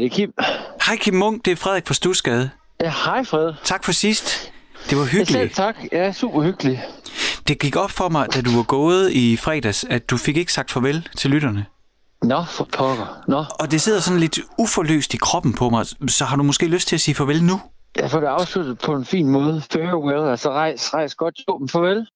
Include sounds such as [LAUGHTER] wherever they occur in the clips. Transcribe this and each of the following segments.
det er Kim. Hej Kim Munk, det er Frederik fra Stusgade. Ja, hej Fred. Tak for sidst. Det var Ja, selv hyggeligt. tak. Ja, super hyggeligt. Det gik op for mig, da du var gået i fredags, at du fik ikke sagt farvel til lytterne. Nå, for pokker. Nå, Og det sidder sådan lidt uforløst i kroppen på mig, så har du måske lyst til at sige farvel nu? jeg får det afsluttet på en fin måde. Farewell, altså rejs, rejs godt jo, farvel.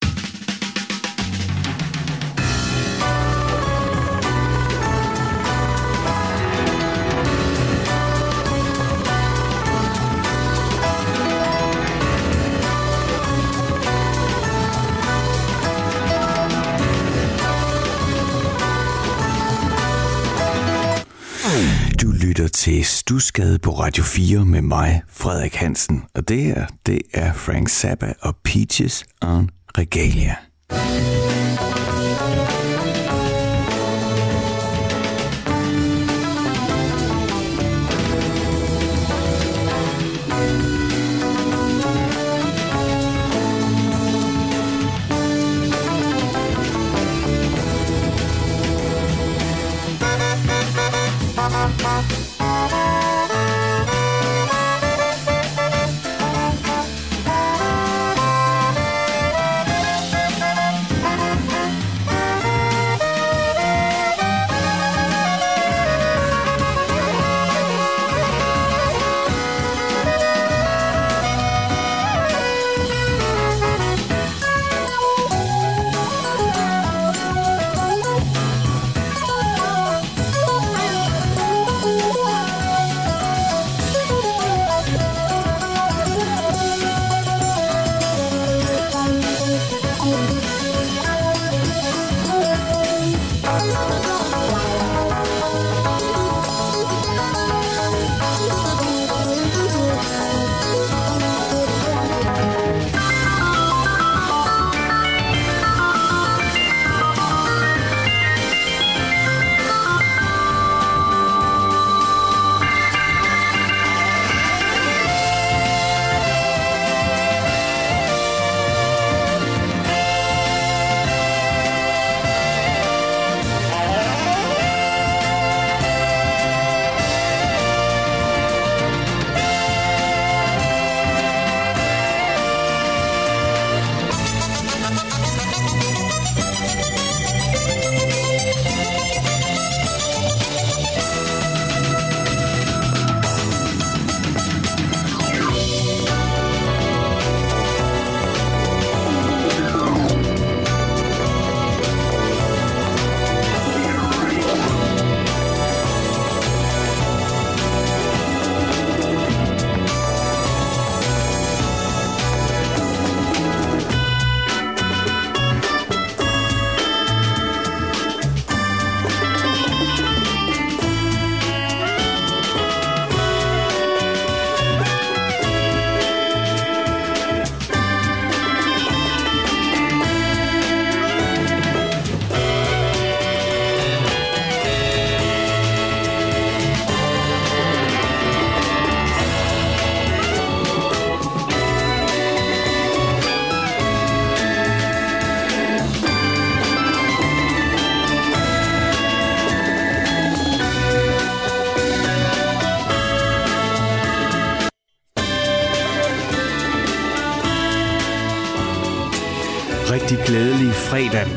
Lytter til Stusgade på Radio 4 med mig, Frederik Hansen. Og det her, det er Frank Zappa og Peaches on Regalia. Rigtig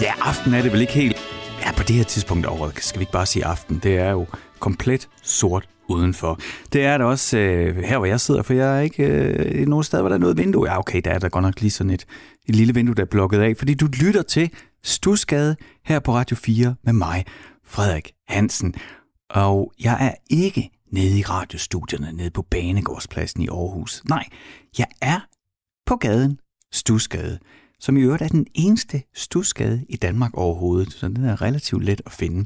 Ja, aften er det vel ikke helt. Ja, på det her tidspunkt over, skal vi ikke bare sige aften. Det er jo komplet sort udenfor. Det er det også øh, her, hvor jeg sidder, for jeg er ikke øh, nogen sted, hvor der er noget vindue. Ja, okay, der er der godt nok lige sådan et, et lille vindue, der er blokket af, fordi du lytter til Stusgade her på Radio 4 med mig, Frederik Hansen. Og jeg er ikke nede i radiostudierne, nede på Banegårdspladsen i Aarhus. Nej, jeg er på gaden Stusgade, som i øvrigt er den eneste stusgade i Danmark overhovedet, så den er relativt let at finde.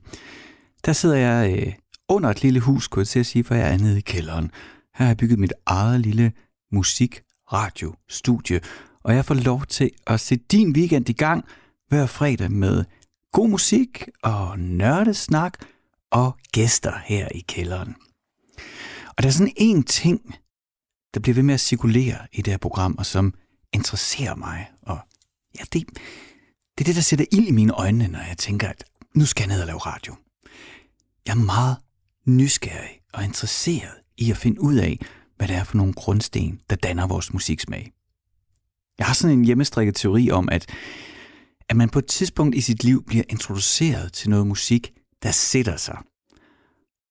Der sidder jeg øh, under et lille hus, kunne jeg til at sige, for jeg er nede i kælderen. Her har jeg bygget mit eget lille musik, radio, studie, og jeg får lov til at sætte din weekend i gang hver fredag med god musik og nørdesnak og gæster her i kælderen. Og der er sådan en ting, der bliver ved med at cirkulere i det her program, og som interesserer mig. Og ja, det, det er det, der sætter ild i mine øjne, når jeg tænker, at nu skal jeg ned og lave radio. Jeg er meget nysgerrig og interesseret i at finde ud af, hvad det er for nogle grundsten, der danner vores musiksmag. Jeg har sådan en hjemmestrikket teori om, at, at man på et tidspunkt i sit liv bliver introduceret til noget musik, der sætter sig.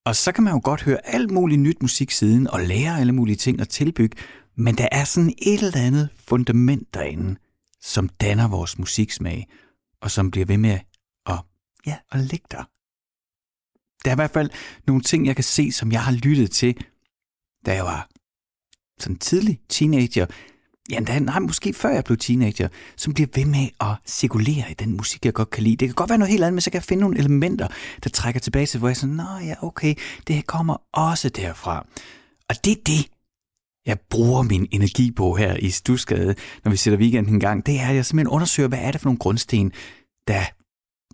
Og så kan man jo godt høre alt muligt nyt musik siden og lære alle mulige ting at tilbygge, men der er sådan et eller andet fundament derinde, som danner vores musiksmag, og som bliver ved med at, ja, at ligge der. Der er i hvert fald nogle ting, jeg kan se, som jeg har lyttet til, da jeg var sådan tidlig teenager. Ja, da, nej, måske før jeg blev teenager, som bliver ved med at cirkulere i den musik, jeg godt kan lide. Det kan godt være noget helt andet, men så kan jeg finde nogle elementer, der trækker tilbage til, hvor jeg sådan, nå ja, okay, det her kommer også derfra. Og det er det, jeg bruger min energi på her i Stusgade, når vi sætter weekenden en gang, det er, at jeg simpelthen undersøger, hvad er det for nogle grundsten, der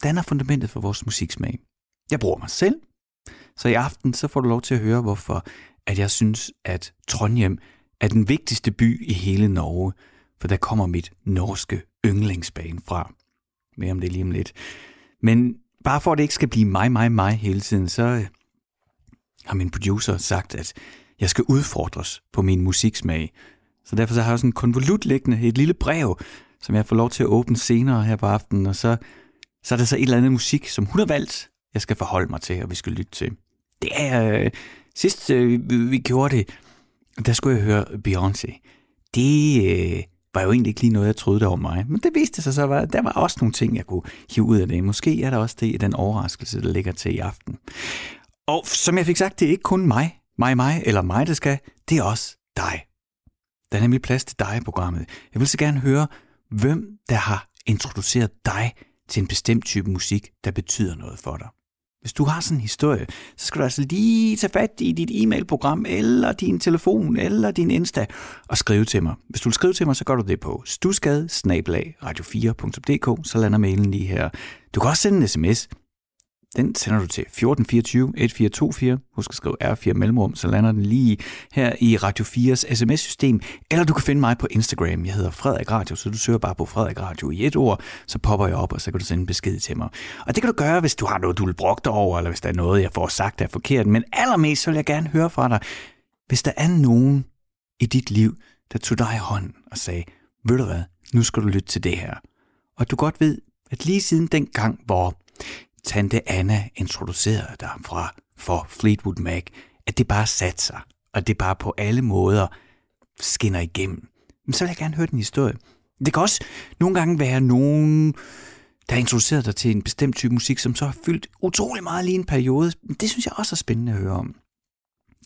danner fundamentet for vores musiksmag. Jeg bruger mig selv, så i aften så får du lov til at høre, hvorfor at jeg synes, at Trondheim er den vigtigste by i hele Norge, for der kommer mit norske yndlingsbane fra. Mere om det lige om lidt. Men bare for at det ikke skal blive mig, mig, mig hele tiden, så har min producer sagt, at jeg skal udfordres på min musiksmag. Så derfor så har jeg sådan en konvolut liggende, et lille brev, som jeg får lov til at åbne senere her på aftenen, og så, så er der så et eller andet musik, som hun har valgt, jeg skal forholde mig til, og vi skal lytte til. Det er... Øh, sidst øh, vi gjorde det, der skulle jeg høre Beyoncé. Det øh, var jo egentlig ikke lige noget, jeg troede, der var mig. Men det viste sig så, at der var også nogle ting, jeg kunne hive ud af det. Måske er der også det i den overraskelse, der ligger til i aften. Og som jeg fik sagt, det er ikke kun mig, mig, mig eller mig, der skal. Det er også dig. Der er nemlig plads til dig i programmet. Jeg vil så gerne høre, hvem der har introduceret dig til en bestemt type musik, der betyder noget for dig. Hvis du har sådan en historie, så skal du altså lige tage fat i dit e-mailprogram, eller din telefon, eller din Insta, og skrive til mig. Hvis du vil skrive til mig, så gør du det på stusgade radio4.dk, så lander mailen lige her. Du kan også sende en sms. Den sender du til 1424 1424. Husk at skrive R4 mellemrum, så lander den lige her i Radio 4's sms-system. Eller du kan finde mig på Instagram. Jeg hedder Frederik Radio, så du søger bare på Frederik Radio i et ord, så popper jeg op, og så kan du sende en besked til mig. Og det kan du gøre, hvis du har noget, du vil brokke dig over, eller hvis der er noget, jeg får sagt, der er forkert. Men allermest så vil jeg gerne høre fra dig, hvis der er nogen i dit liv, der tog dig i hånden og sagde, ved du hvad, nu skal du lytte til det her. Og du godt ved, at lige siden den gang, hvor tante Anna introducerede dig fra for Fleetwood Mac, at det bare satte sig, og det bare på alle måder skinner igennem. Men så vil jeg gerne høre din historie. Det kan også nogle gange være nogen, der introducerer dig til en bestemt type musik, som så har fyldt utrolig meget lige en periode. Det synes jeg også er spændende at høre om.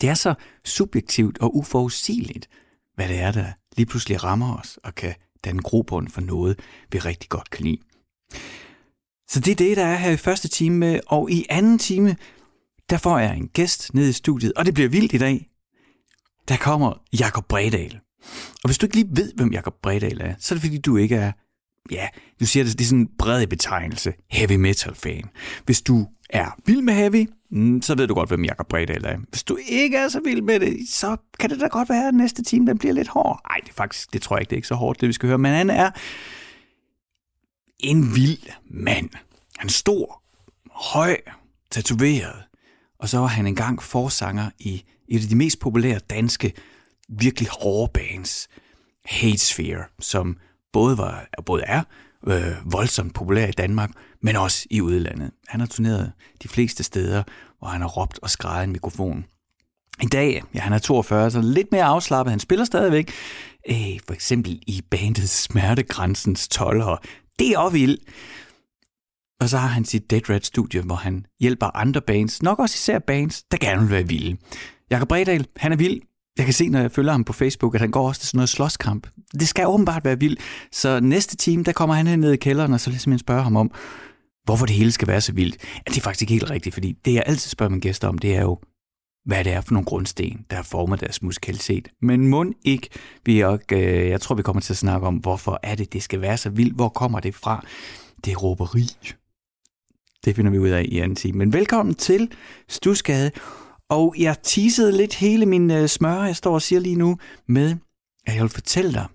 Det er så subjektivt og uforudsigeligt, hvad det er, der lige pludselig rammer os og kan danne grobund for noget, vi rigtig godt kan lide. Så det er det, der er her i første time, og i anden time, der får jeg en gæst ned i studiet, og det bliver vildt i dag. Der kommer Jakob Bredal. Og hvis du ikke lige ved, hvem Jakob Bredal er, så er det fordi, du ikke er, ja, du siger det, det er sådan en bred betegnelse, heavy metal fan. Hvis du er vild med heavy, mm, så ved du godt, hvem Jakob Bredal er. Hvis du ikke er så vild med det, så kan det da godt være, at næste time den bliver lidt hård. Nej, det er faktisk, det tror jeg ikke, det er ikke så hårdt, det vi skal høre. Men han er en vild mand. Han er stor, høj, tatoveret, og så var han engang forsanger i et af de mest populære danske, virkelig hårde bands, Hate Sphere, som både, var, både er øh, voldsomt populær i Danmark, men også i udlandet. Han har turneret de fleste steder, hvor han har råbt og skrejet en mikrofon. I dag, ja, han er 42, så lidt mere afslappet. Han spiller stadigvæk, øh, for eksempel i bandet Smertegrænsens 12'ere. Det er også vildt. Og så har han sit Dead Red studie, hvor han hjælper andre bands, nok også især bands, der gerne vil være vilde. Jakob Bredal, han er vild. Jeg kan se, når jeg følger ham på Facebook, at han går også til sådan noget slåskamp. Det skal åbenbart være vildt. Så næste time, der kommer han ned i kælderen, og så ligesom jeg spørge ham om, hvorfor det hele skal være så vildt. Ja, det er faktisk ikke helt rigtigt, fordi det, jeg altid spørger mine gæster om, det er jo, hvad det er for nogle grundsten, der har formet deres musikalitet. Men mund ikke, vi og, øh, jeg tror, vi kommer til at snakke om, hvorfor er det, det skal være så vildt. Hvor kommer det fra? Det er råberi. Det finder vi ud af i anden time. Men velkommen til Stusgade. Og jeg teasede lidt hele min øh, smør, jeg står og siger lige nu, med at jeg vil fortælle dig,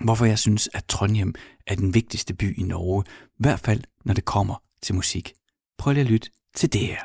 hvorfor jeg synes, at Trondheim er den vigtigste by i Norge. I hvert fald, når det kommer til musik. Prøv lige at lytte til det her.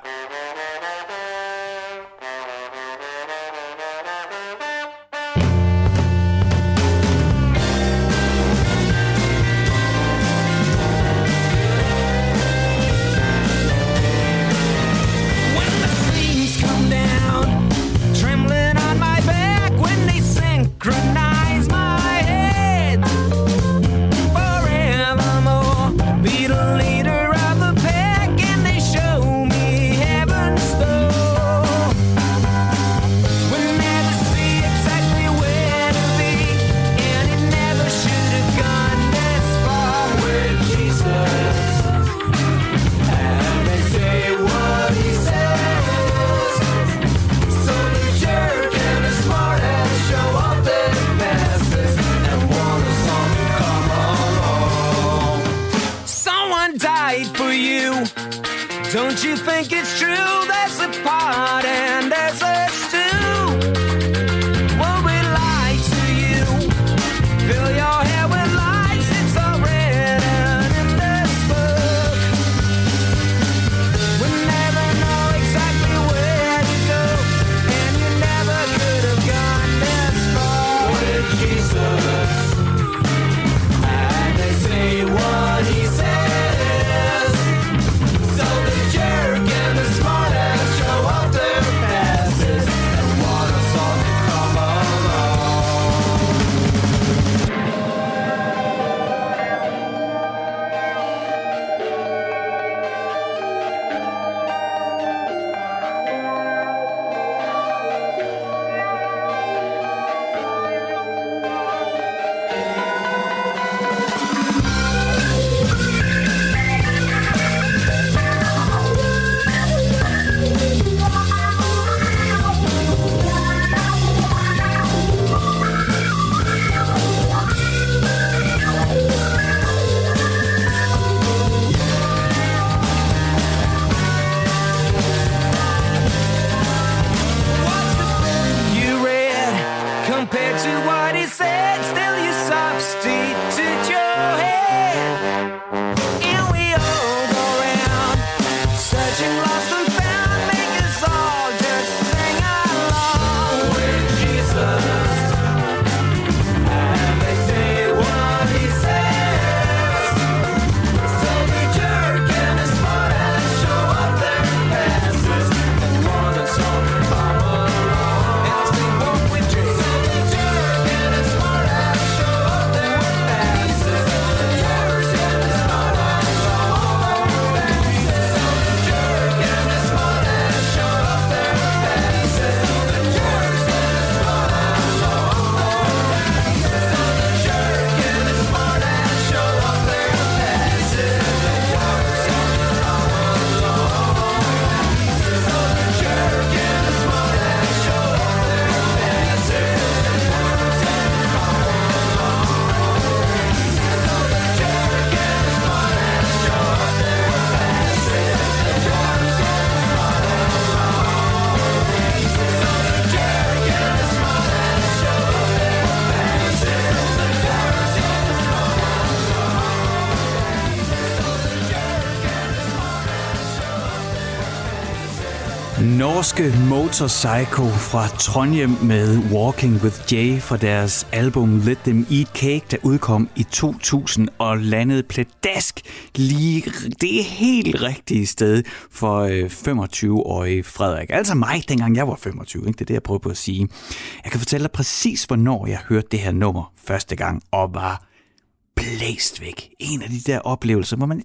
Norske Motorpsycho fra Trondheim med Walking with Jay fra deres album Let Them Eat Cake, der udkom i 2000 og landede pledask lige det helt rigtige sted for øh, 25-årige Frederik. Altså mig, dengang jeg var 25, ikke? det er det, jeg prøver på at sige. Jeg kan fortælle dig præcis, hvornår jeg hørte det her nummer første gang og var blæst væk. En af de der oplevelser, hvor man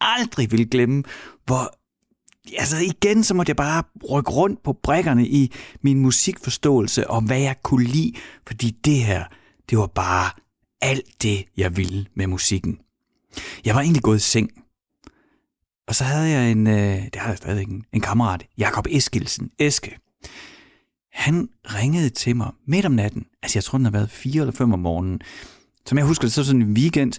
aldrig vil glemme, hvor altså igen, så måtte jeg bare rykke rundt på brækkerne i min musikforståelse og hvad jeg kunne lide, fordi det her, det var bare alt det, jeg ville med musikken. Jeg var egentlig gået i seng, og så havde jeg en, øh, det har jeg stadig en, en kammerat, Jakob Eskilsen, Eske. Han ringede til mig midt om natten, altså jeg tror, den har været 4 eller 5 om morgenen. Som jeg husker det, så sådan en weekend,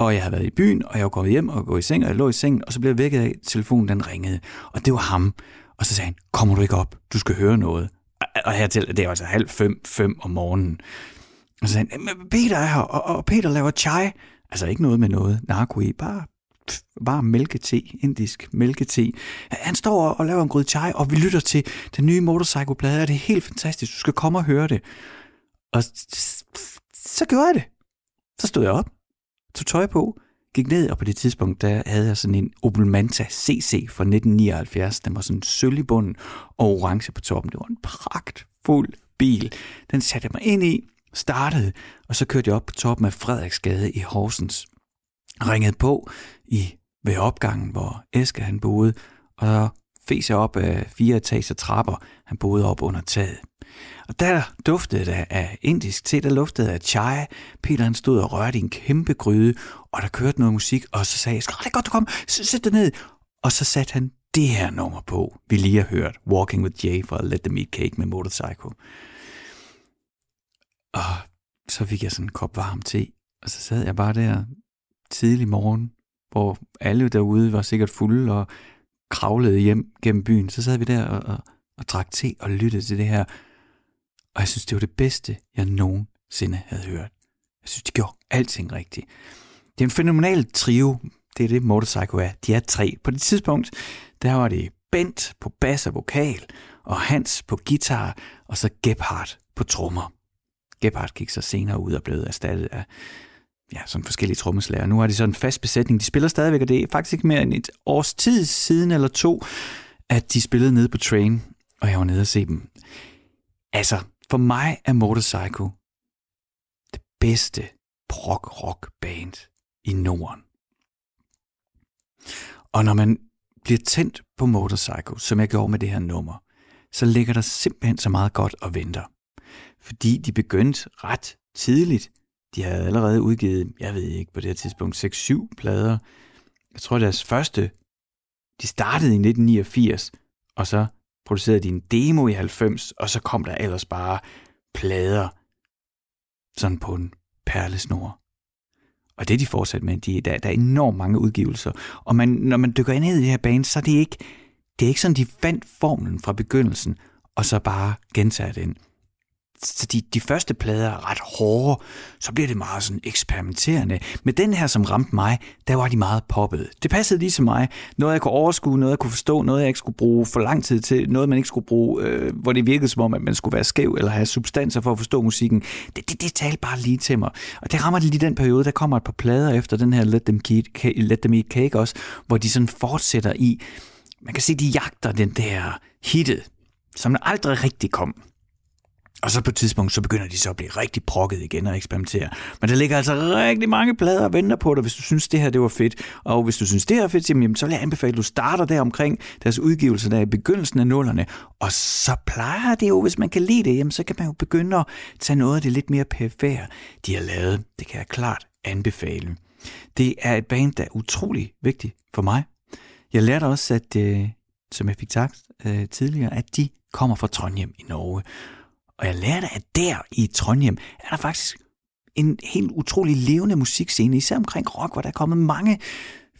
og jeg havde været i byen, og jeg var gået hjem og gået i seng, og jeg lå i sengen, og så blev jeg vækket af, at telefonen den ringede. Og det var ham. Og så sagde han, kommer du ikke op? Du skal høre noget. Og hertil, det er altså halv fem, fem om morgenen. Og så sagde han, Peter er her, og, og Peter laver chai. Altså ikke noget med noget narko i, bare bare mælkete, indisk mælkete. Han står og laver en gryde chai, og vi lytter til den nye motorcycle-plade, og det er helt fantastisk. Du skal komme og høre det. Og så gjorde jeg det. Så stod jeg op, tog tøj på, gik ned, og på det tidspunkt, der havde jeg sådan en Opel Manta CC fra 1979. Den var sådan sølv i bunden og orange på toppen. Det var en pragtfuld bil. Den satte jeg mig ind i, startede, og så kørte jeg op på toppen af Frederiksgade i Horsens. Ringede på i ved opgangen, hvor Eske han boede, og feg sig op af fire etager trapper. Han boede op under taget. Og der duftede det af indisk te, der luftede af chai. Peter han stod og rørte i en kæmpe gryde, og der kørte noget musik, og så sagde jeg, det er godt, du kom, sæt dig ned. Og så satte han det her nummer på, vi lige har hørt, Walking with Jay fra Let Them Eat Cake med Motorcycle. Og så fik jeg sådan en kop varm te, og så sad jeg bare der tidlig morgen, hvor alle derude var sikkert fulde, og kravlede hjem gennem byen, så sad vi der og, og, og drak te og lyttede til det her. Og jeg synes, det var det bedste, jeg nogensinde havde hørt. Jeg synes, de gjorde alting rigtigt. Det er en fænomenal trio. Det er det, Motorcycle er. De er tre. På det tidspunkt, der var det Bent på bas og vokal, og Hans på guitar, og så Gebhardt på trommer. Gebhardt gik så senere ud og blev erstattet af ja, sådan forskellige trommeslager. Nu har de sådan en fast besætning. De spiller stadigvæk, og det er faktisk ikke mere end et års tid siden eller to, at de spillede nede på Train, og jeg var nede og se dem. Altså, for mig er Motorcycle det bedste prog-rock band i Norden. Og når man bliver tændt på Motorcycle, som jeg gjorde med det her nummer, så ligger der simpelthen så meget godt og venter. Fordi de begyndte ret tidligt. De havde allerede udgivet, jeg ved ikke på det her tidspunkt, 6-7 plader. Jeg tror deres første, de startede i 1989, og så producerede de en demo i 90, og så kom der ellers bare plader sådan på en perlesnor. Og det de fortsat med, de, der, der er enormt mange udgivelser. Og man, når man dykker ind i det her band, så er det ikke, det er ikke sådan, de fandt formlen fra begyndelsen, og så bare gentager den så de, de første plader er ret hårde, så bliver det meget sådan eksperimenterende. Med den her, som ramte mig, der var de meget poppet. Det passede lige til mig. Noget, jeg kunne overskue, noget, jeg kunne forstå, noget, jeg ikke skulle bruge for lang tid til, noget, man ikke skulle bruge, øh, hvor det virkede som om, at man skulle være skæv eller have substanser for at forstå musikken. Det, det, det talte bare lige til mig. Og det rammer det lige den periode, der kommer et par plader efter den her Let Them, Eat, Let Them Eat Cake også, hvor de sådan fortsætter i, man kan se, de jagter den der hitte, som aldrig rigtig kom. Og så på et tidspunkt, så begynder de så at blive rigtig prokket igen og eksperimentere. Men der ligger altså rigtig mange plader og venter på dig, hvis du synes, det her det var fedt. Og hvis du synes, det her er fedt, jamen, så vil jeg anbefale, at du starter der omkring deres udgivelse der i begyndelsen af nullerne. Og så plejer det jo, hvis man kan lide det, jamen, så kan man jo begynde at tage noget af det lidt mere perifære, de har lavet. Det kan jeg klart anbefale. Det er et band, der er utrolig vigtigt for mig. Jeg lærte også, at, øh, som jeg fik sagt øh, tidligere, at de kommer fra Trondheim i Norge. Og jeg lærte, at der i Trondheim er der faktisk en helt utrolig levende musikscene, især omkring rock, hvor der er kommet mange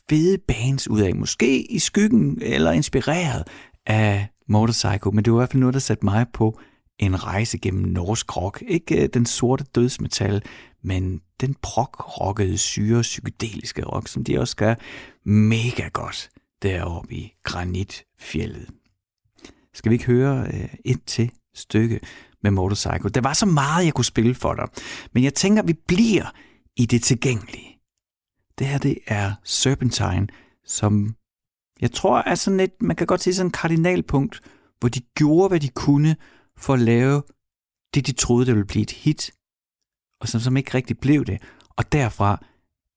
fede bands ud af. Måske i skyggen eller inspireret af Motorcycle, men det var i hvert fald noget, der satte mig på en rejse gennem norsk rock. Ikke øh, den sorte dødsmetal, men den prog-rockede, syre, psykedeliske rock, som de også gør mega godt deroppe i Granitfjellet. Skal vi ikke høre øh, et til stykke med Motorcycle. Der var så meget, jeg kunne spille for dig. Men jeg tænker, vi bliver i det tilgængelige. Det her, det er Serpentine, som jeg tror er sådan et, man kan godt sige sådan et kardinalpunkt, hvor de gjorde, hvad de kunne for at lave det, de troede, det ville blive et hit, og som, som ikke rigtig blev det. Og derfra,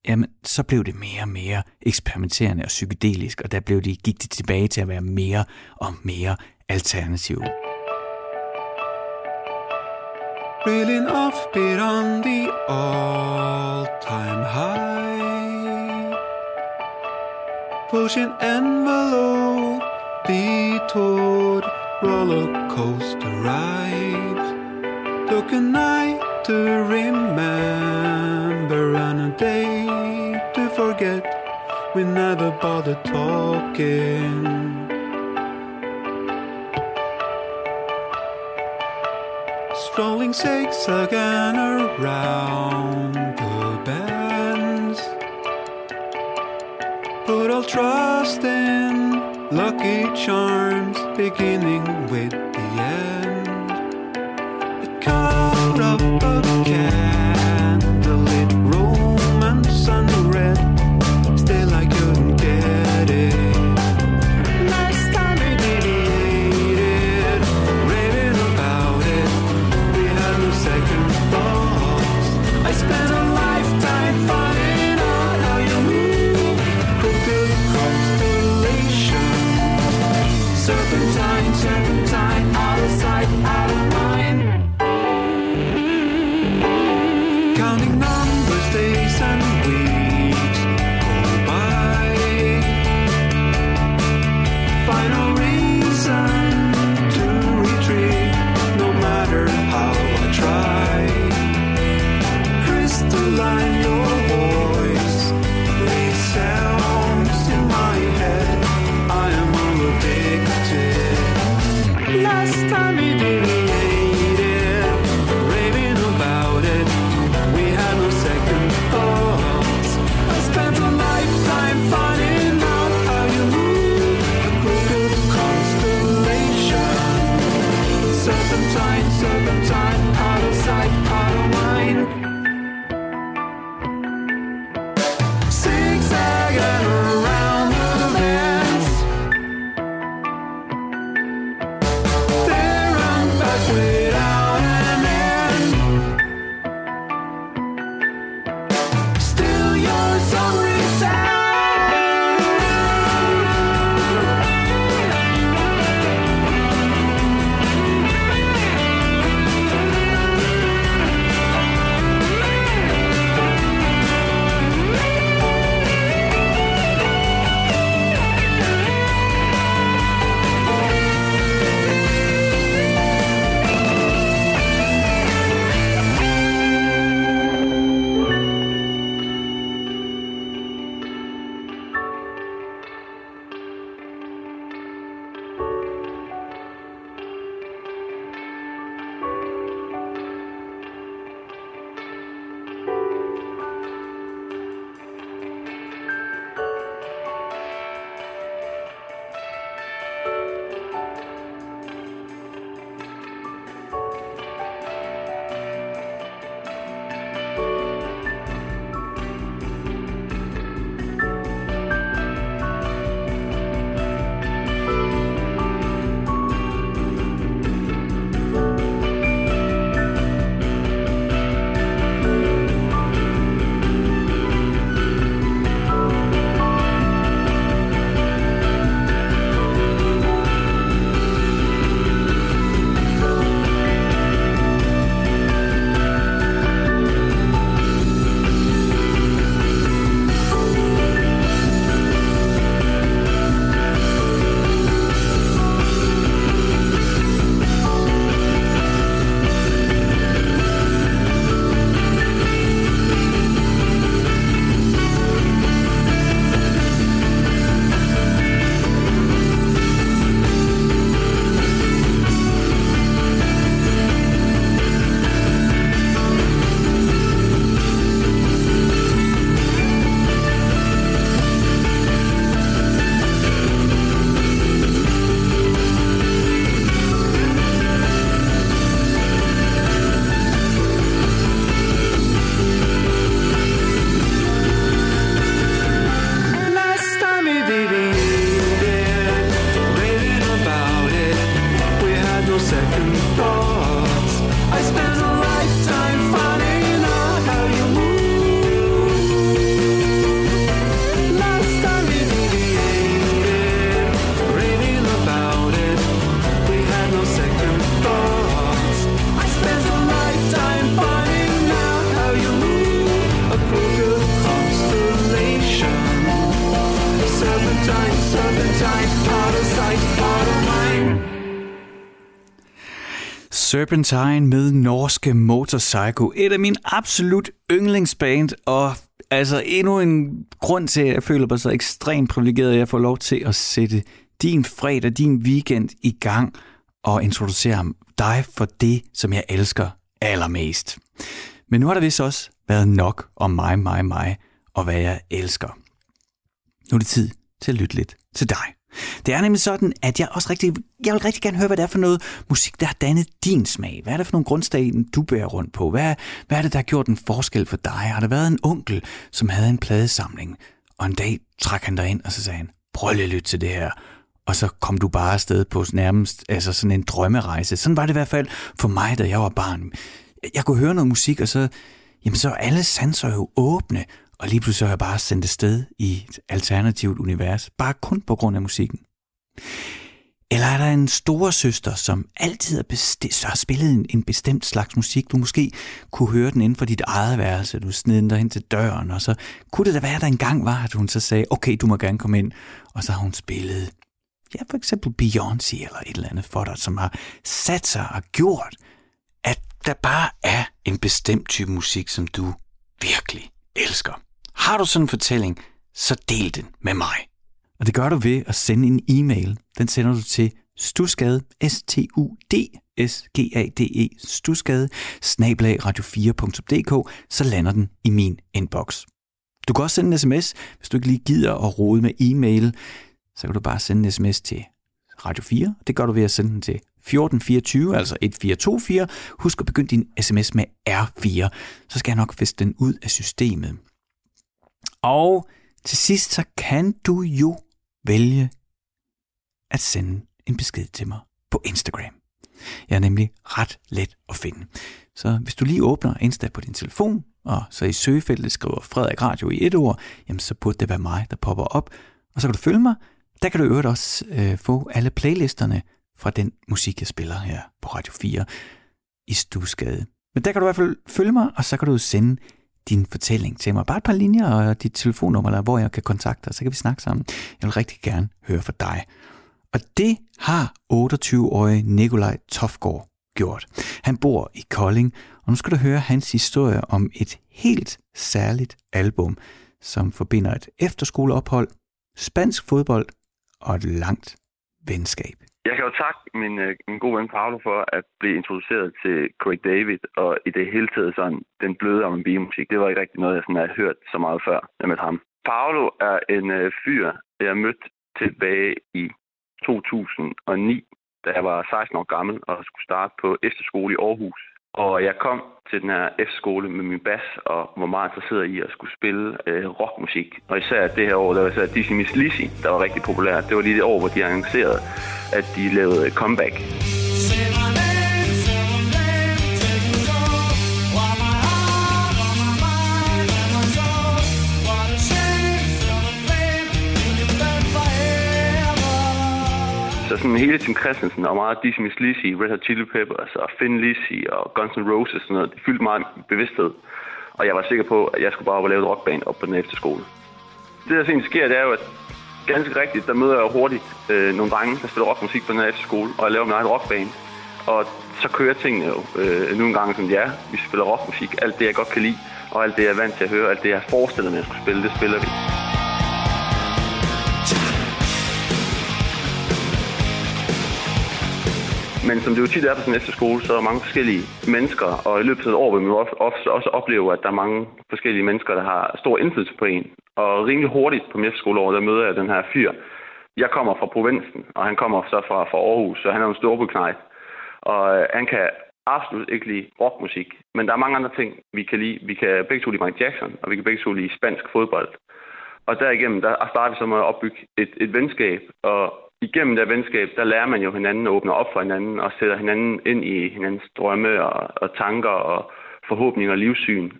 jamen, så blev det mere og mere eksperimenterende og psykedelisk, og der blev de, gik de tilbage til at være mere og mere alternative. Reeling offbeat on the all-time high. Pushing envelope Detoured roller coaster ride. Took a night to remember And a day to forget. We never bothered talking strolling again around the bends. Put all trust in lucky charms, beginning with the end. It caught up serpentine, serpentine, out of sight, out of mind. Serpentine med norske Motorcycle. Et af mine absolut yndlingsband, og altså endnu en grund til, at jeg føler mig så ekstremt privilegeret, at jeg får lov til at sætte din fredag, din weekend i gang og introducere dig for det, som jeg elsker allermest. Men nu har der vist også været nok om mig, mig, mig og hvad jeg elsker. Nu er det tid til at lytte lidt til dig. Det er nemlig sådan, at jeg også rigtig, jeg vil rigtig gerne høre, hvad det er for noget musik, der har dannet din smag. Hvad er det for nogle grundsten, du bærer rundt på? Hvad, hvad er det, der har gjort en forskel for dig? Har der været en onkel, som havde en pladesamling, og en dag trak han dig ind, og så sagde han, prøv lige at lytte til det her. Og så kom du bare afsted på nærmest altså sådan en drømmerejse. Sådan var det i hvert fald for mig, da jeg var barn. Jeg kunne høre noget musik, og så, jamen så er alle sanser jo åbne, og lige pludselig er jeg bare sendt sted i et alternativt univers, bare kun på grund af musikken. Eller er der en store søster, som altid har, besti- har spillet en, en bestemt slags musik? Du måske kunne høre den inden for dit eget værelse. Du sned den derhen til døren, og så kunne det da være, at der engang var, at hun så sagde, okay, du må gerne komme ind. Og så har hun spillet, ja, for eksempel Beyoncé eller et eller andet for dig, som har sat sig og gjort, at der bare er en bestemt type musik, som du virkelig elsker. Har du sådan en fortælling, så del den med mig. Og det gør du ved at sende en e-mail. Den sender du til stusgade, s t u d s g a d e stusgade, snablag radio4.dk, så lander den i min inbox. Du kan også sende en sms, hvis du ikke lige gider at rode med e-mail, så kan du bare sende en sms til Radio 4. Det gør du ved at sende den til 1424, altså 1424. Husk at begynde din sms med R4, så skal jeg nok fiske den ud af systemet. Og til sidst, så kan du jo vælge at sende en besked til mig på Instagram. Jeg er nemlig ret let at finde. Så hvis du lige åbner Insta på din telefon, og så i søgefeltet skriver Frederik Radio i et ord, jamen så burde det være mig, der popper op. Og så kan du følge mig. Der kan du øvrigt også øh, få alle playlisterne fra den musik, jeg spiller her på Radio 4 i Stusgade. Men der kan du i hvert fald følge mig, og så kan du sende din fortælling til mig. Bare et par linjer og dit telefonnummer, eller hvor jeg kan kontakte dig, så kan vi snakke sammen. Jeg vil rigtig gerne høre fra dig. Og det har 28-årige Nikolaj Tofgaard gjort. Han bor i Kolding, og nu skal du høre hans historie om et helt særligt album, som forbinder et efterskoleophold, spansk fodbold og et langt venskab. Jeg kan jo takke min, øh, min gode ven Paolo for at blive introduceret til Craig David, og i det hele taget sådan den bløde om musik. Det var ikke rigtig noget, jeg sådan har hørt så meget før, jeg mødte ham. Paolo er en øh, fyr, jeg mødte tilbage i 2009, da jeg var 16 år gammel og skulle starte på efterskole i Aarhus. Og jeg kom til den her skole med min bas og var meget interesseret i at skulle spille øh, rockmusik. Og især det her år, der var især Dizzy Miss Lizzy, der var rigtig populær. Det var lige det år, hvor de annoncerede, at de lavede comeback. Sådan hele Tim Christensen og meget Dizzy Miss Lizzy, Red Hot Chili Peppers og Finn Lizzy og Guns N' Roses og sådan noget, det fyldte meget bevidsthed. Og jeg var sikker på, at jeg skulle bare op lave et rockband op på den efterskole. Det der egentlig sker, det er jo, at ganske rigtigt, der møder jeg hurtigt øh, nogle drenge, der spiller rockmusik på den her efterskole, og jeg laver min egen rockband. Og så kører tingene jo øh, nogle gange de er. vi spiller rockmusik, alt det jeg godt kan lide, og alt det jeg er vant til at høre, alt det jeg har forestillet mig, at jeg skulle spille, det spiller vi. Men som det jo tit er på sådan en efterskole, så er der mange forskellige mennesker, og i løbet af et år vil man jo ofte også opleve, at der er mange forskellige mennesker, der har stor indflydelse på en. Og rimelig hurtigt på min efterskoleår, der møder jeg den her fyr. Jeg kommer fra provinsen, og han kommer så fra, fra Aarhus, så han er en storbyknejt. Og øh, han kan absolut ikke lide rockmusik. Men der er mange andre ting, vi kan lide. Vi kan begge to lide Michael Jackson, og vi kan begge to lide spansk fodbold. Og derigennem, der starter vi så med at opbygge et, et venskab, og igennem det venskab, der lærer man jo hinanden at åbne op for hinanden og sætter hinanden ind i hinandens drømme og, og tanker og forhåbninger og livssyn.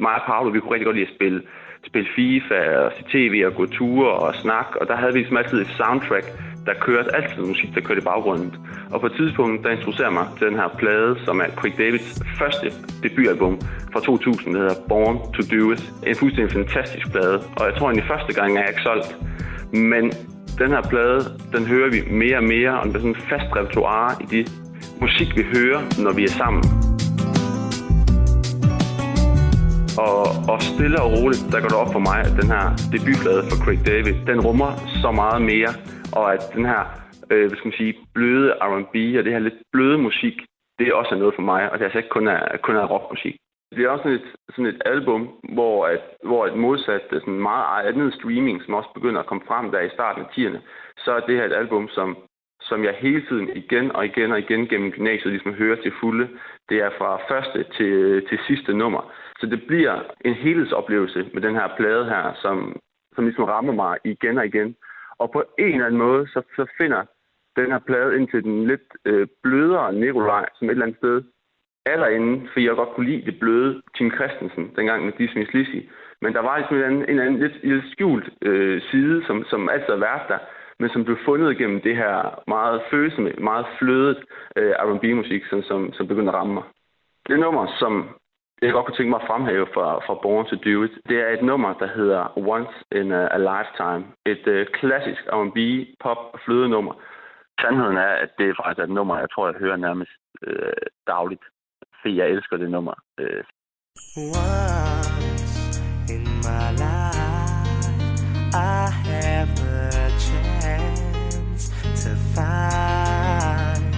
Mig og Paolo, vi kunne rigtig godt lide at spille, spille FIFA og se tv og gå ture og snakke, og der havde vi ligesom altid et soundtrack, der kørte altid musik, der kørte i baggrunden. Og på et tidspunkt, der introducerer mig til den her plade, som er Craig Davids første debutalbum fra 2000, der hedder Born to Do It. En fuldstændig fantastisk plade, og jeg tror egentlig første gang er jeg ikke solgt. Men den her plade, den hører vi mere og mere, og det er sådan en fast repertoire i de musik, vi hører, når vi er sammen. Og, og stille og roligt, der går det op for mig, at den her debutplade for Craig David, den rummer så meget mere, og at den her, øh, hvad skal man sige, bløde R&B og det her lidt bløde musik, det er også noget for mig, og det er altså ikke kun er, kun er rockmusik. Det er også sådan et, sådan et album, hvor, at, hvor et modsat øh, sådan meget andet streaming, som også begynder at komme frem der i starten af 10'erne, så er det her et album, som, som jeg hele tiden igen og igen og igen gennem gymnasiet ligesom hører til fulde. Det er fra første til, til sidste nummer. Så det bliver en helhedsoplevelse med den her plade her, som, som ligesom rammer mig igen og igen. Og på en eller anden måde, så, så finder den her plade ind til den lidt øh, blødere Nikolaj, som et eller andet sted allerinde, for jeg godt kunne lide det bløde Tim Christensen, dengang med Disney's Lizzy. Men der var ligesom en, anden, en anden lidt, lidt skjult øh, side, som, som altid har været der, men som blev fundet gennem det her meget følsomme, meget flødet øh, R&B-musik, som, som, som begyndte at ramme mig. Det nummer, som jeg godt kunne tænke mig at fremhæve fra, fra Born to Do It, det er et nummer, der hedder Once in a, a Lifetime. Et øh, klassisk R&B pop flødenummer. Sandheden er, at det er faktisk et nummer, jeg tror, jeg hører nærmest øh, dagligt fordi jeg elsker det nummer. Øh. Once in my life, I have a chance to find.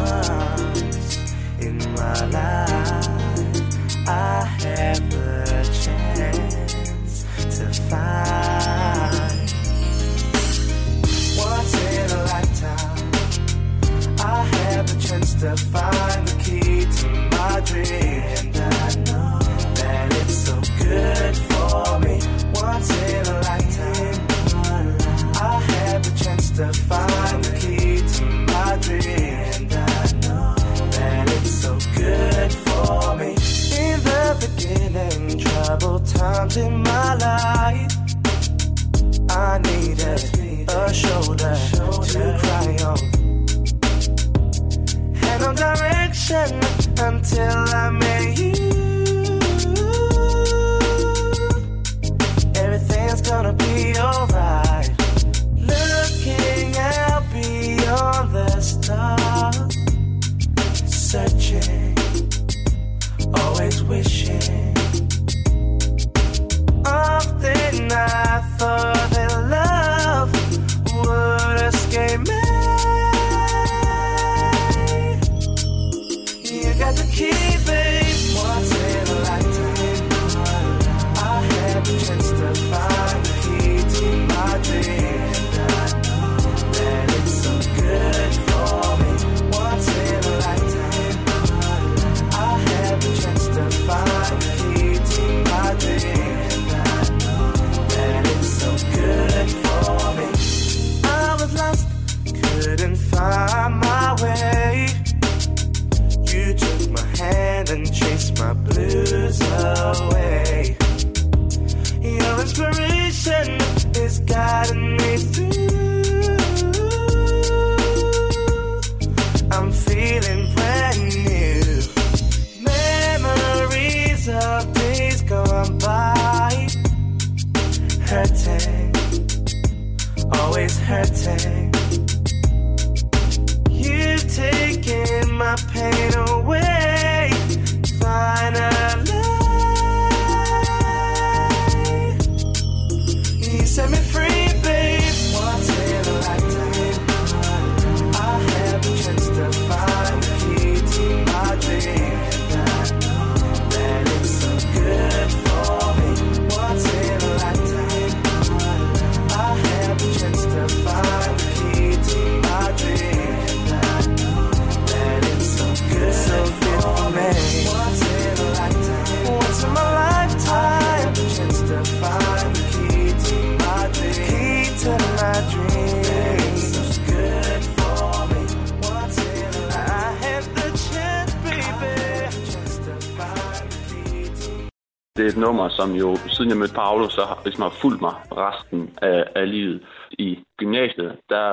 Once in my life, I have a chance to find. To find the key to my dream. And I know that it's so good for me. Once in a lifetime, I have a chance to find the key to my dream. And I know that it's so good for me. In the beginning, troubled times in my life. I needed a shoulder to cry on no direction until I met you. Everything's gonna be alright. Looking out beyond the stars, searching, always wishing. Often I thought som jo, siden jeg mødte Paolo, så har, ligesom har fulgt mig resten af, af livet. I gymnasiet, der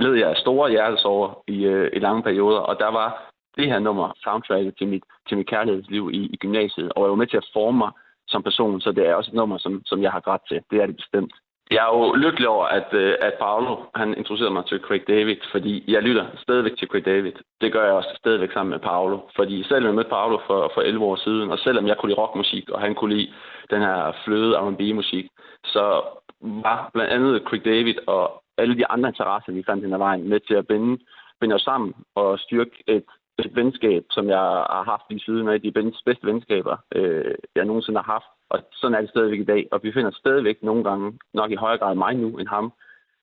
led jeg af store hjertesover i, øh, i lange perioder, og der var det her nummer soundtracket til mit, til mit kærlighedsliv i, i gymnasiet, og jeg var med til at forme mig som person, så det er også et nummer, som, som jeg har grædt til. Det er det bestemt. Jeg er jo lykkelig over, at, øh, at Paolo han introducerede mig til Craig David, fordi jeg lytter stadigvæk til Craig David. Det gør jeg også stadigvæk sammen med Paolo. Fordi selvom jeg mødte Paolo for, for 11 år siden, og selvom jeg kunne lide rockmusik, og han kunne lide den her fløde R&B-musik, så var blandt andet Craig David og alle de andre interesser, vi fandt hen ad vejen, med til at binde, binde os sammen og styrke et, et venskab, som jeg har haft lige siden af de bedste venskaber, øh, jeg nogensinde har haft. Og sådan er det stadigvæk i dag. Og vi finder stadigvæk nogle gange, nok i højere grad mig nu end ham,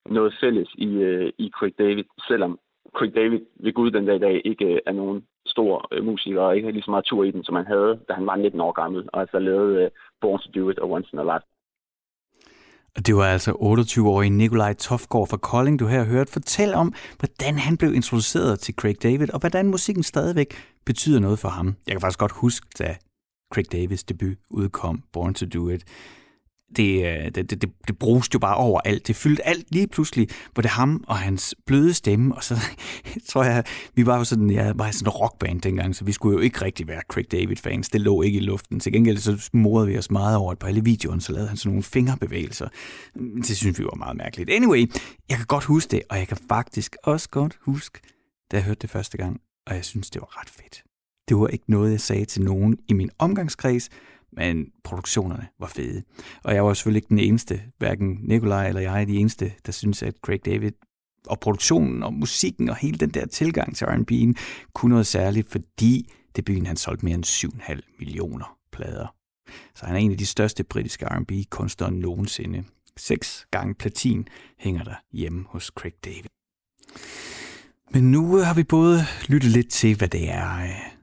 noget fælles i, øh, i Craig David, selvom Craig David ved Gud den dag i dag ikke øh, er nogen stor øh, musiker, og ikke har lige så meget tur i den, som han havde, da han var 19 år gammel, og altså lavede øh, Born to Do It og Once in a Life. Det var altså 28-årige Nikolaj Tofgaard fra Kolding, du her har hørt fortælle om, hvordan han blev introduceret til Craig David, og hvordan musikken stadigvæk betyder noget for ham. Jeg kan faktisk godt huske, da Craig Davids debut udkom, Born to Do It. Øh, det, det, det, det bruges jo bare over alt. Det fyldte alt lige pludselig, hvor det ham og hans bløde stemme, og så [LAUGHS] tror jeg, vi var jo sådan, jeg var sådan en rockband dengang, så vi skulle jo ikke rigtig være Craig David-fans. Det lå ikke i luften. Til gengæld så morede vi os meget over, at på alle videoerne, så lavede han sådan nogle fingerbevægelser. Det synes vi var meget mærkeligt. Anyway, jeg kan godt huske det, og jeg kan faktisk også godt huske, da jeg hørte det første gang, og jeg synes, det var ret fedt. Det var ikke noget, jeg sagde til nogen i min omgangskreds, men produktionerne var fede. Og jeg var selvfølgelig ikke den eneste, hverken Nikolaj eller jeg de eneste, der synes, at Craig David og produktionen og musikken og hele den der tilgang til R&B'en kunne noget særligt, fordi debuten han solgte mere end 7,5 millioner plader. Så han er en af de største britiske R&B-kunstnere nogensinde. Seks gange platin hænger der hjemme hos Craig David. Men nu har vi både lyttet lidt til, hvad det er, øh,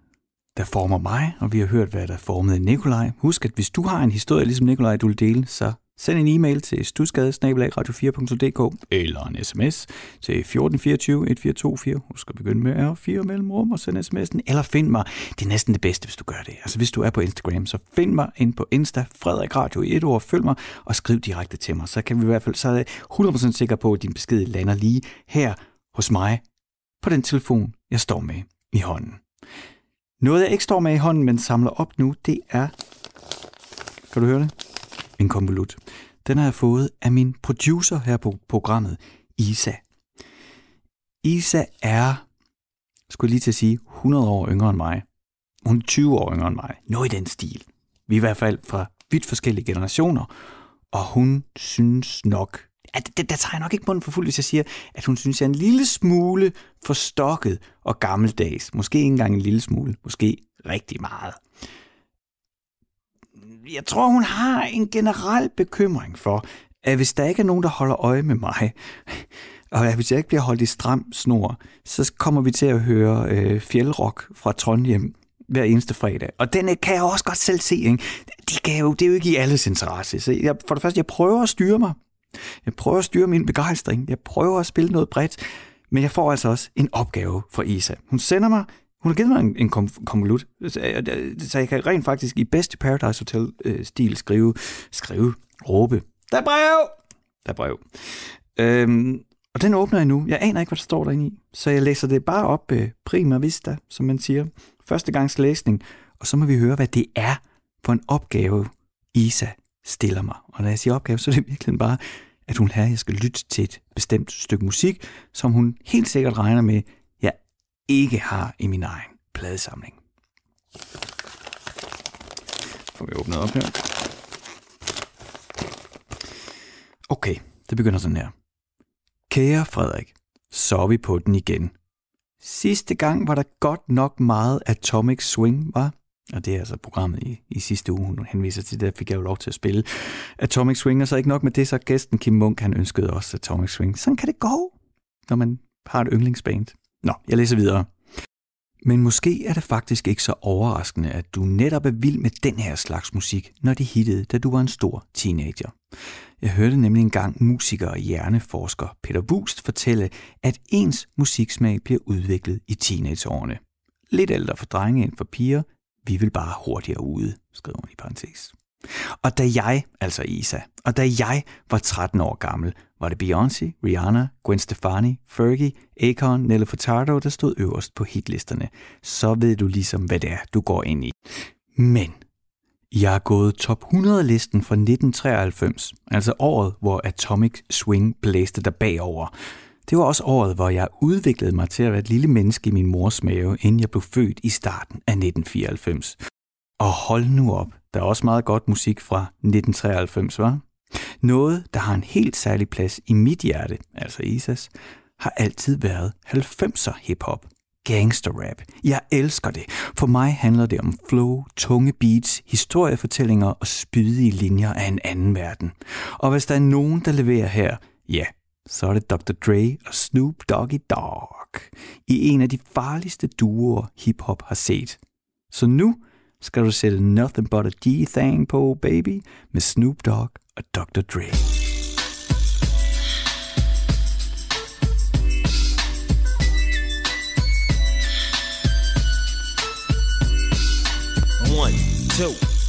der former mig, og vi har hørt, hvad der formede Nikolaj. Husk, at hvis du har en historie, ligesom Nikolaj, du vil dele, så send en e-mail til stusgade-radio4.dk eller en sms til 1424 1424. Husk at begynde med R4 mellemrum og send sms'en, eller find mig. Det er næsten det bedste, hvis du gør det. Altså hvis du er på Instagram, så find mig ind på Insta, Frederik Radio i et ord, følg mig og skriv direkte til mig. Så kan vi i hvert fald, så er jeg 100% sikker på, at din besked lander lige her hos mig på den telefon, jeg står med i hånden. Noget, jeg ikke står med i hånden, men samler op nu, det er... Kan du høre det? En konvolut. Den har jeg fået af min producer her på programmet, Isa. Isa er, skulle lige til at sige, 100 år yngre end mig. Hun er 20 år yngre end mig. Noget i den stil. Vi er i hvert fald fra vidt forskellige generationer, og hun synes nok, at det, der tager jeg nok ikke munden for fuld, hvis jeg siger, at hun synes, jeg er en lille smule forstokket og gammeldags. Måske ikke engang en lille smule. Måske rigtig meget. Jeg tror, hun har en generel bekymring for, at hvis der ikke er nogen, der holder øje med mig, [LAUGHS] og hvis jeg ikke bliver holdt i stram snor, så kommer vi til at høre øh, fjeldrock fra Trondheim hver eneste fredag. Og den øh, kan jeg også godt selv se. Ikke? De kan jo, det er jo ikke i alles interesse. Så jeg, for det første, jeg prøver at styre mig. Jeg prøver at styre min begejstring. Jeg prøver at spille noget bredt. Men jeg får altså også en opgave fra Isa. Hun sender mig hun har givet mig en, en konvolut, øh, så jeg kan rent faktisk i bedste Paradise Hotel-stil øh, skrive, skrive, råbe, der er brev! Der er brev. Øhm, og den åbner jeg nu. Jeg aner ikke, hvad der står derinde i. Så jeg læser det bare op øh, prima vista, som man siger. Første gangs læsning. Og så må vi høre, hvad det er for en opgave, Isa stiller mig. Og når jeg siger opgave, [LAUGHS] så er det virkelig bare, at hun her, jeg skal lytte til et bestemt stykke musik, som hun helt sikkert regner med, jeg ikke har i min egen pladesamling. Får vi åbnet op her. Okay, det begynder sådan her. Kære Frederik, så er vi på den igen. Sidste gang var der godt nok meget Atomic Swing, var? Og det er altså programmet i, i sidste uge, hun henviser til, der fik jeg jo lov til at spille Atomic Swing, og så ikke nok med det, så gæsten Kim Munk, han ønskede også Atomic Swing. Sådan kan det gå, når man har et yndlingsband. Nå, jeg læser videre. Men måske er det faktisk ikke så overraskende, at du netop er vild med den her slags musik, når det hittede, da du var en stor teenager. Jeg hørte nemlig engang musiker og hjerneforsker Peter Wust fortælle, at ens musiksmag bliver udviklet i teenageårene. Lidt ældre for drenge end for piger, vi vil bare hurtigere ude, skriver hun i parentes. Og da jeg, altså Isa, og da jeg var 13 år gammel, var det Beyoncé, Rihanna, Gwen Stefani, Fergie, Akon, Nelly Furtado, der stod øverst på hitlisterne. Så ved du ligesom, hvad det er, du går ind i. Men Jeg er gået top 100-listen fra 1993, altså året, hvor Atomic Swing blæste der bagover. Det var også året, hvor jeg udviklede mig til at være et lille menneske i min mors mave, inden jeg blev født i starten af 1994. Og hold nu op, der er også meget godt musik fra 1993, var? Noget, der har en helt særlig plads i mit hjerte, altså Isas, har altid været 90'er hiphop. Gangster rap. Jeg elsker det. For mig handler det om flow, tunge beats, historiefortællinger og spydige linjer af en anden verden. Og hvis der er nogen, der leverer her, ja, så er det Dr. Dre og Snoop Doggy Dogg i en af de farligste duoer hiphop har set. Så nu skal du sætte Nothing But a G-Thang på, baby, med Snoop Dogg og Dr. Dre. One, two,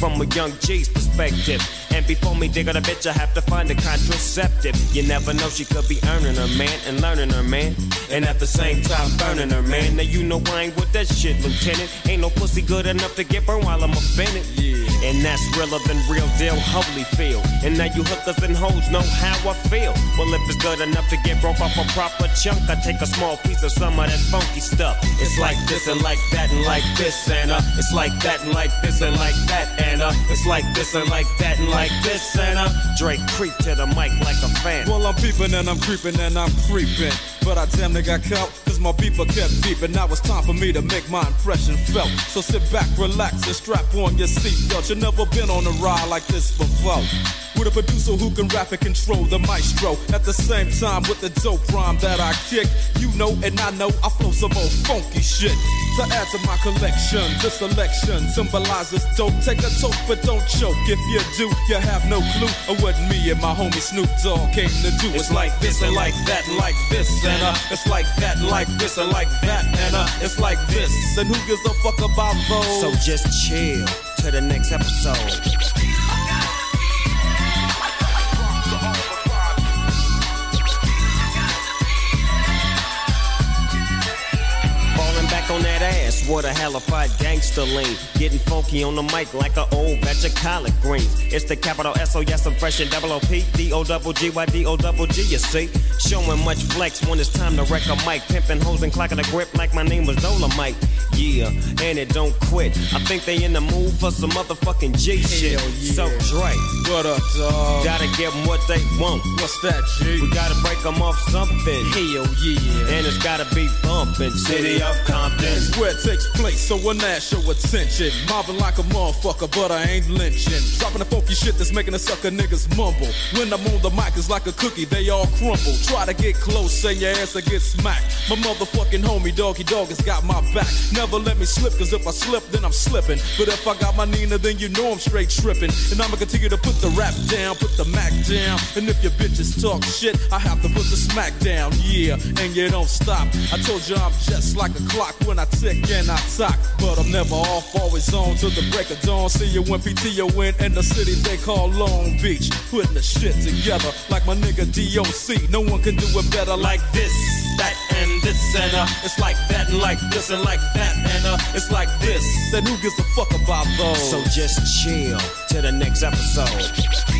From a young G's perspective. And before me dig on a bitch, I have to find a contraceptive. You never know, she could be earning her man and learning her man. And at the same time, burning her man. Now you know I ain't with that shit, Lieutenant. Ain't no pussy good enough to get burned while I'm offended. Yeah. And that's realer than real deal, Holyfield. And now you hookers and hoes know how I feel. Well, if it's good enough to get broke off a proper chunk, I take a small piece of some of that funky stuff. It's like this and like that and like this and uh, it's like that and like this and like that and it's like this and like that and like this and uh, Drake creep to the mic like a fan. Well, I'm peeping and I'm creeping and I'm creeping. But I damn near got caught, cause my beeper kept beeping. Now it's time for me to make my impression felt. So sit back, relax, and strap on your seatbelt. You've never been on a ride like this before. With a producer who can rap and control the maestro. At the same time, with the dope rhyme that I kick, you know and I know I flow some old funky shit. To add to my collection, this selection symbolizes dope. Take a toke, but don't choke. If you do, you have no clue of what me and my homie Snoop Dogg came to do. It's like this and like that like this and uh, it's like that like this and like that and uh, it's like this. And who gives a fuck about those? So just chill to the next episode. On that ass, what a halified gangster lean. Getting funky on the mic like an old batch of collard greens. It's the capital S O yes, I'm fresh and double O P D O double G Y D O double G. You see, showing much flex when it's time to wreck a mic. Pimping hoes and clocking a grip like my name was Dolomite. Yeah, and it don't quit. I think they in the mood for some motherfucking G shit. Yeah. So Dre, What up, dog? gotta give 'em what they want. What's that, G? We gotta break 'em off something. Hell yeah. And it's gotta be bumpin'. City of Compton. It's where it takes place, so when that show attention. Mobbing like a motherfucker, but I ain't lynching. Dropping the funky shit that's making the sucker niggas mumble. When I'm on the mic, it's like a cookie, they all crumble. Try to get close, and your ass will get smacked. My motherfucking homie, Doggy Dog, has got my back. Never let me slip, cause if I slip, then I'm slipping. But if I got my Nina, then you know I'm straight tripping. And I'ma continue to put the rap down, put the Mac down. And if your bitches talk shit, I have to put the smack down, yeah. And you don't stop. I told you I'm just like a clock when I tick and I talk. But I'm never off, always on till the break of dawn. See you when PTO in in the city they call Long Beach. Putting the shit together like my nigga DOC. No one can do it better like this, that, and this. And uh, it's like that and like this and like that. And uh, it's like this. Then who gives a fuck about those? So just chill to the next episode.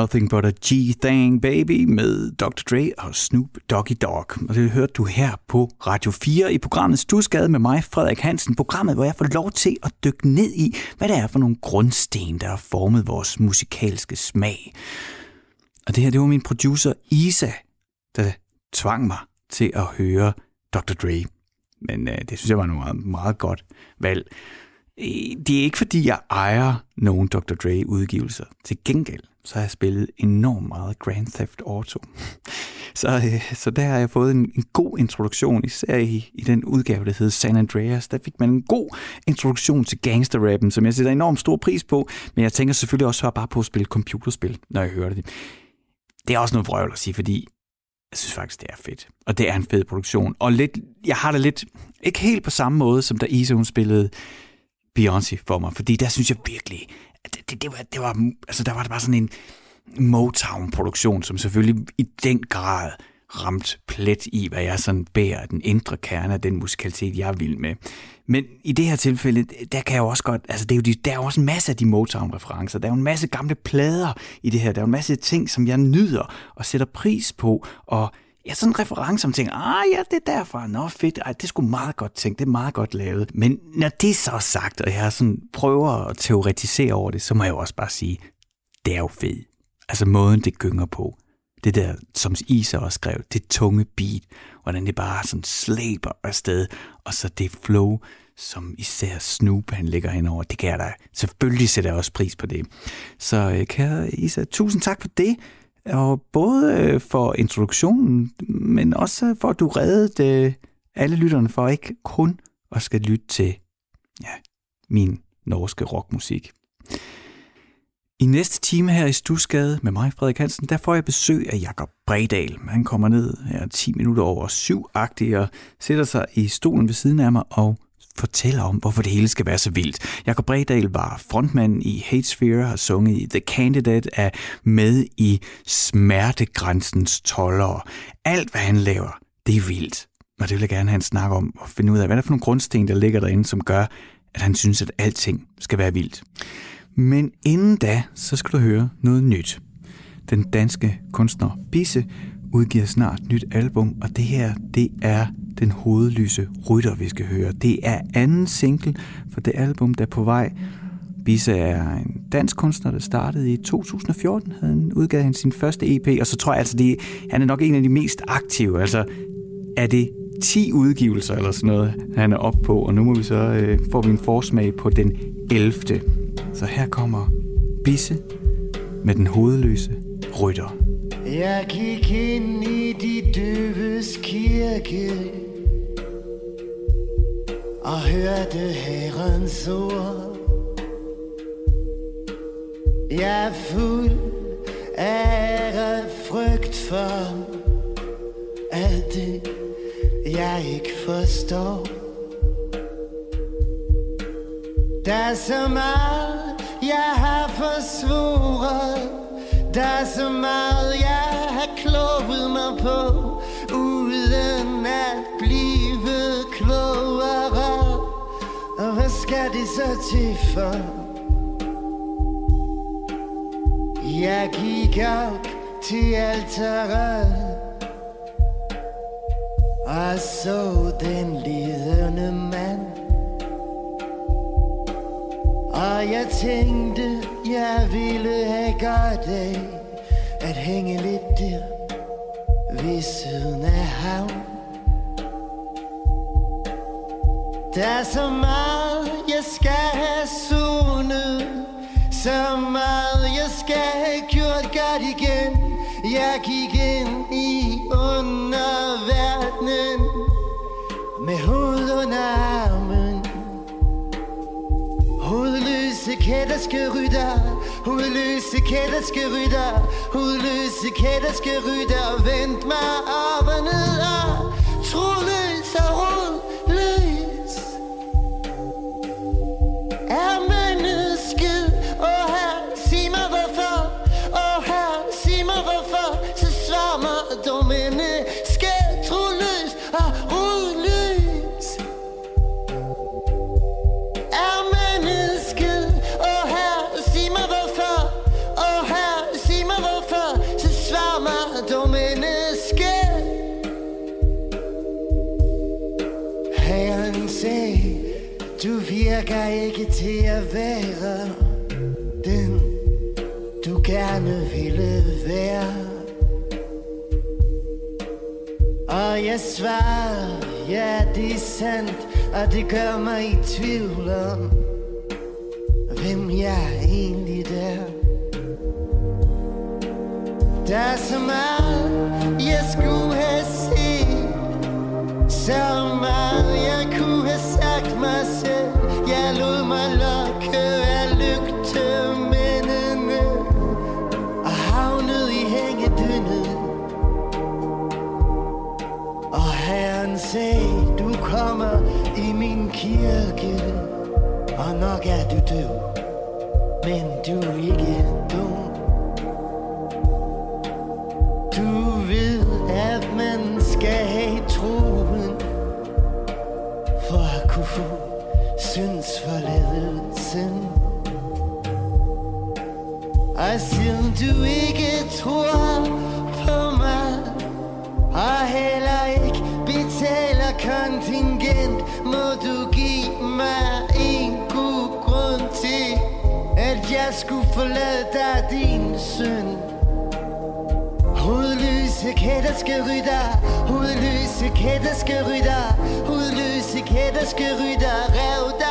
Nothing But A G-Thing Baby med Dr. Dre og Snoop Doggy Dog. Og det hørte du her på Radio 4 i programmet Stusgade med mig, Frederik Hansen. Programmet, hvor jeg får lov til at dykke ned i, hvad det er for nogle grundsten, der har formet vores musikalske smag. Og det her, det var min producer Isa, der tvang mig til at høre Dr. Dre. Men øh, det synes jeg var noget meget, meget godt valg. Øh, det er ikke fordi, jeg ejer nogen Dr. Dre udgivelser. Til gengæld, så har jeg spillet enormt meget Grand Theft Auto. [LAUGHS] Så, øh, så der har jeg fået en, en god introduktion, især i, i den udgave, der hedder San Andreas. Der fik man en god introduktion til gangsterrappen, som jeg sætter enormt stor pris på. Men jeg tænker selvfølgelig også bare på at spille computerspil, når jeg hører det. Det er også noget vrøvl at sige, fordi jeg synes faktisk, det er fedt. Og det er en fed produktion. Og lidt, jeg har det lidt, ikke helt på samme måde, som da Isa hun spillede Beyoncé for mig, fordi der synes jeg virkelig, det, det, det, var, det var, altså der var det bare sådan en Motown-produktion, som selvfølgelig i den grad ramt plet i, hvad jeg sådan bærer den indre kerne af den musikalitet, jeg er vild med. Men i det her tilfælde, der kan jeg jo også godt, altså det er jo de, der er jo også en masse af de Motown-referencer, der er jo en masse gamle plader i det her, der er jo en masse ting, som jeg nyder og sætter pris på, og ja, sådan en reference, som tænker, ah ja, det er derfra, nå fedt, Ej, det er sgu meget godt tænkt, det er meget godt lavet. Men når det så sagt, og jeg sådan prøver at teoretisere over det, så må jeg jo også bare sige, det er jo fedt. Altså måden, det gynger på. Det der, som Isa også skrev, det tunge beat, hvordan det bare sådan slæber afsted, og så det flow, som især Snoop han lægger henover, det kan jeg da. Selvfølgelig sætter jeg også pris på det. Så øh, kære Isa, tusind tak for det. Og både øh, for introduktionen, men også for at du reddede øh, alle lytterne for ikke kun at skal lytte til ja, min norske rockmusik. I næste time her i Stusgade med mig, Frederik Hansen, der får jeg besøg af Jakob Bredal. Han kommer ned her 10 minutter over syv og sætter sig i stolen ved siden af mig og fortæller om, hvorfor det hele skal være så vildt. Jakob Bredal var frontmand i Hatesphere, har sunget i The Candidate, er med i Smertegrænsens tollere. Alt, hvad han laver, det er vildt. Og det vil jeg gerne have en snak om og finde ud af, hvad der er for nogle grundsten, der ligger derinde, som gør, at han synes, at alting skal være vildt. Men inden da, så skal du høre noget nyt. Den danske kunstner Bisse udgiver snart nyt album, og det her, det er den hovedlyse rytter, vi skal høre. Det er anden single for det album, der er på vej. Bisa er en dansk kunstner, der startede i 2014. Han udgav han sin første EP, og så tror jeg altså, det, han er nok en af de mest aktive. Altså, er det 10 udgivelser eller sådan noget, han er oppe på, og nu må vi så øh, får vi en forsmag på den 11. Så her kommer Bisse med den hovedløse rytter. Jeg gik ind i de døves kirke Og hørte herrens ord. Jeg er fuld af frygt for Alt det jeg ikke forstår. Der er så meget jeg har forsvoret. Der er så meget jeg har kloget mig på. Uden at blive klogere. Og hvad skal det så til for? Jeg gik op til alteret. Og så den lidende mand. Og jeg tænkte, jeg ville have godt af At hænge lidt der ved siden af havn. Der er så meget, jeg skal have sunet, Så meget, jeg skal have gjort godt igen Jeg gik ind i underverdenen Med hovedet under Hovedløse kætterske rytter Hovedløse kætterske rytter Hovedløse kætterske rytter Vent mig op og ned og til være den, du gerne ville være. Og jeg svarer, ja det er sandt, og det gør mig i tvivl om, hvem jeg egentlig er. Der er så meget, jeg skulle nok er du død, men du er ikke dum. Du ved, at man skal have troen for at kunne få syndsforladelsen. Og siden du ikke tror på mig, og heller ikke betaler kontingent, må du at jeg skulle forlade dig, din søn. Hudløse kætterske rytter Hudløse kætterske rytter Hudløse kætterske rytter Rev dig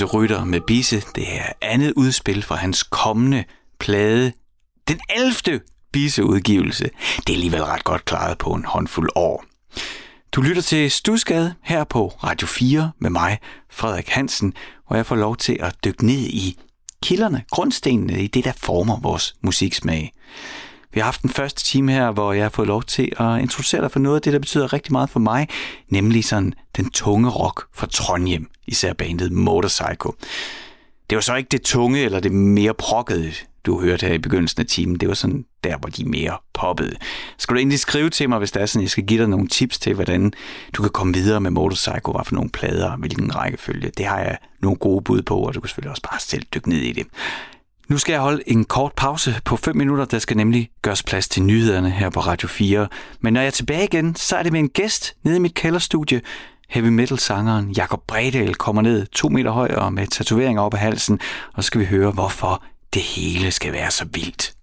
hovedløse rytter med Bisse, det er andet udspil fra hans kommende plade. Den 11. Bisse-udgivelse. Det er alligevel ret godt klaret på en håndfuld år. Du lytter til Stusgade her på Radio 4 med mig, Frederik Hansen, hvor jeg får lov til at dykke ned i kilderne, grundstenene i det, der former vores musiksmag. Vi har haft den første time her, hvor jeg har fået lov til at introducere dig for noget af det, der betyder rigtig meget for mig, nemlig sådan den tunge rock fra Trondheim, især bandet Motorcycle. Det var så ikke det tunge eller det mere prokkede, du hørte her i begyndelsen af timen. Det var sådan der, hvor de mere poppede. Skal du endelig skrive til mig, hvis det er sådan, jeg skal give dig nogle tips til, hvordan du kan komme videre med Motorcycle, hvad for nogle plader, hvilken rækkefølge. Det har jeg nogle gode bud på, og du kan selvfølgelig også bare selv dykke ned i det. Nu skal jeg holde en kort pause på 5 minutter. Der skal nemlig gøres plads til nyhederne her på Radio 4. Men når jeg er tilbage igen, så er det med en gæst nede i mit kælderstudie. Heavy metal-sangeren Jakob Bredal kommer ned to meter høj og med tatoveringer op ad halsen, og så skal vi høre, hvorfor det hele skal være så vildt.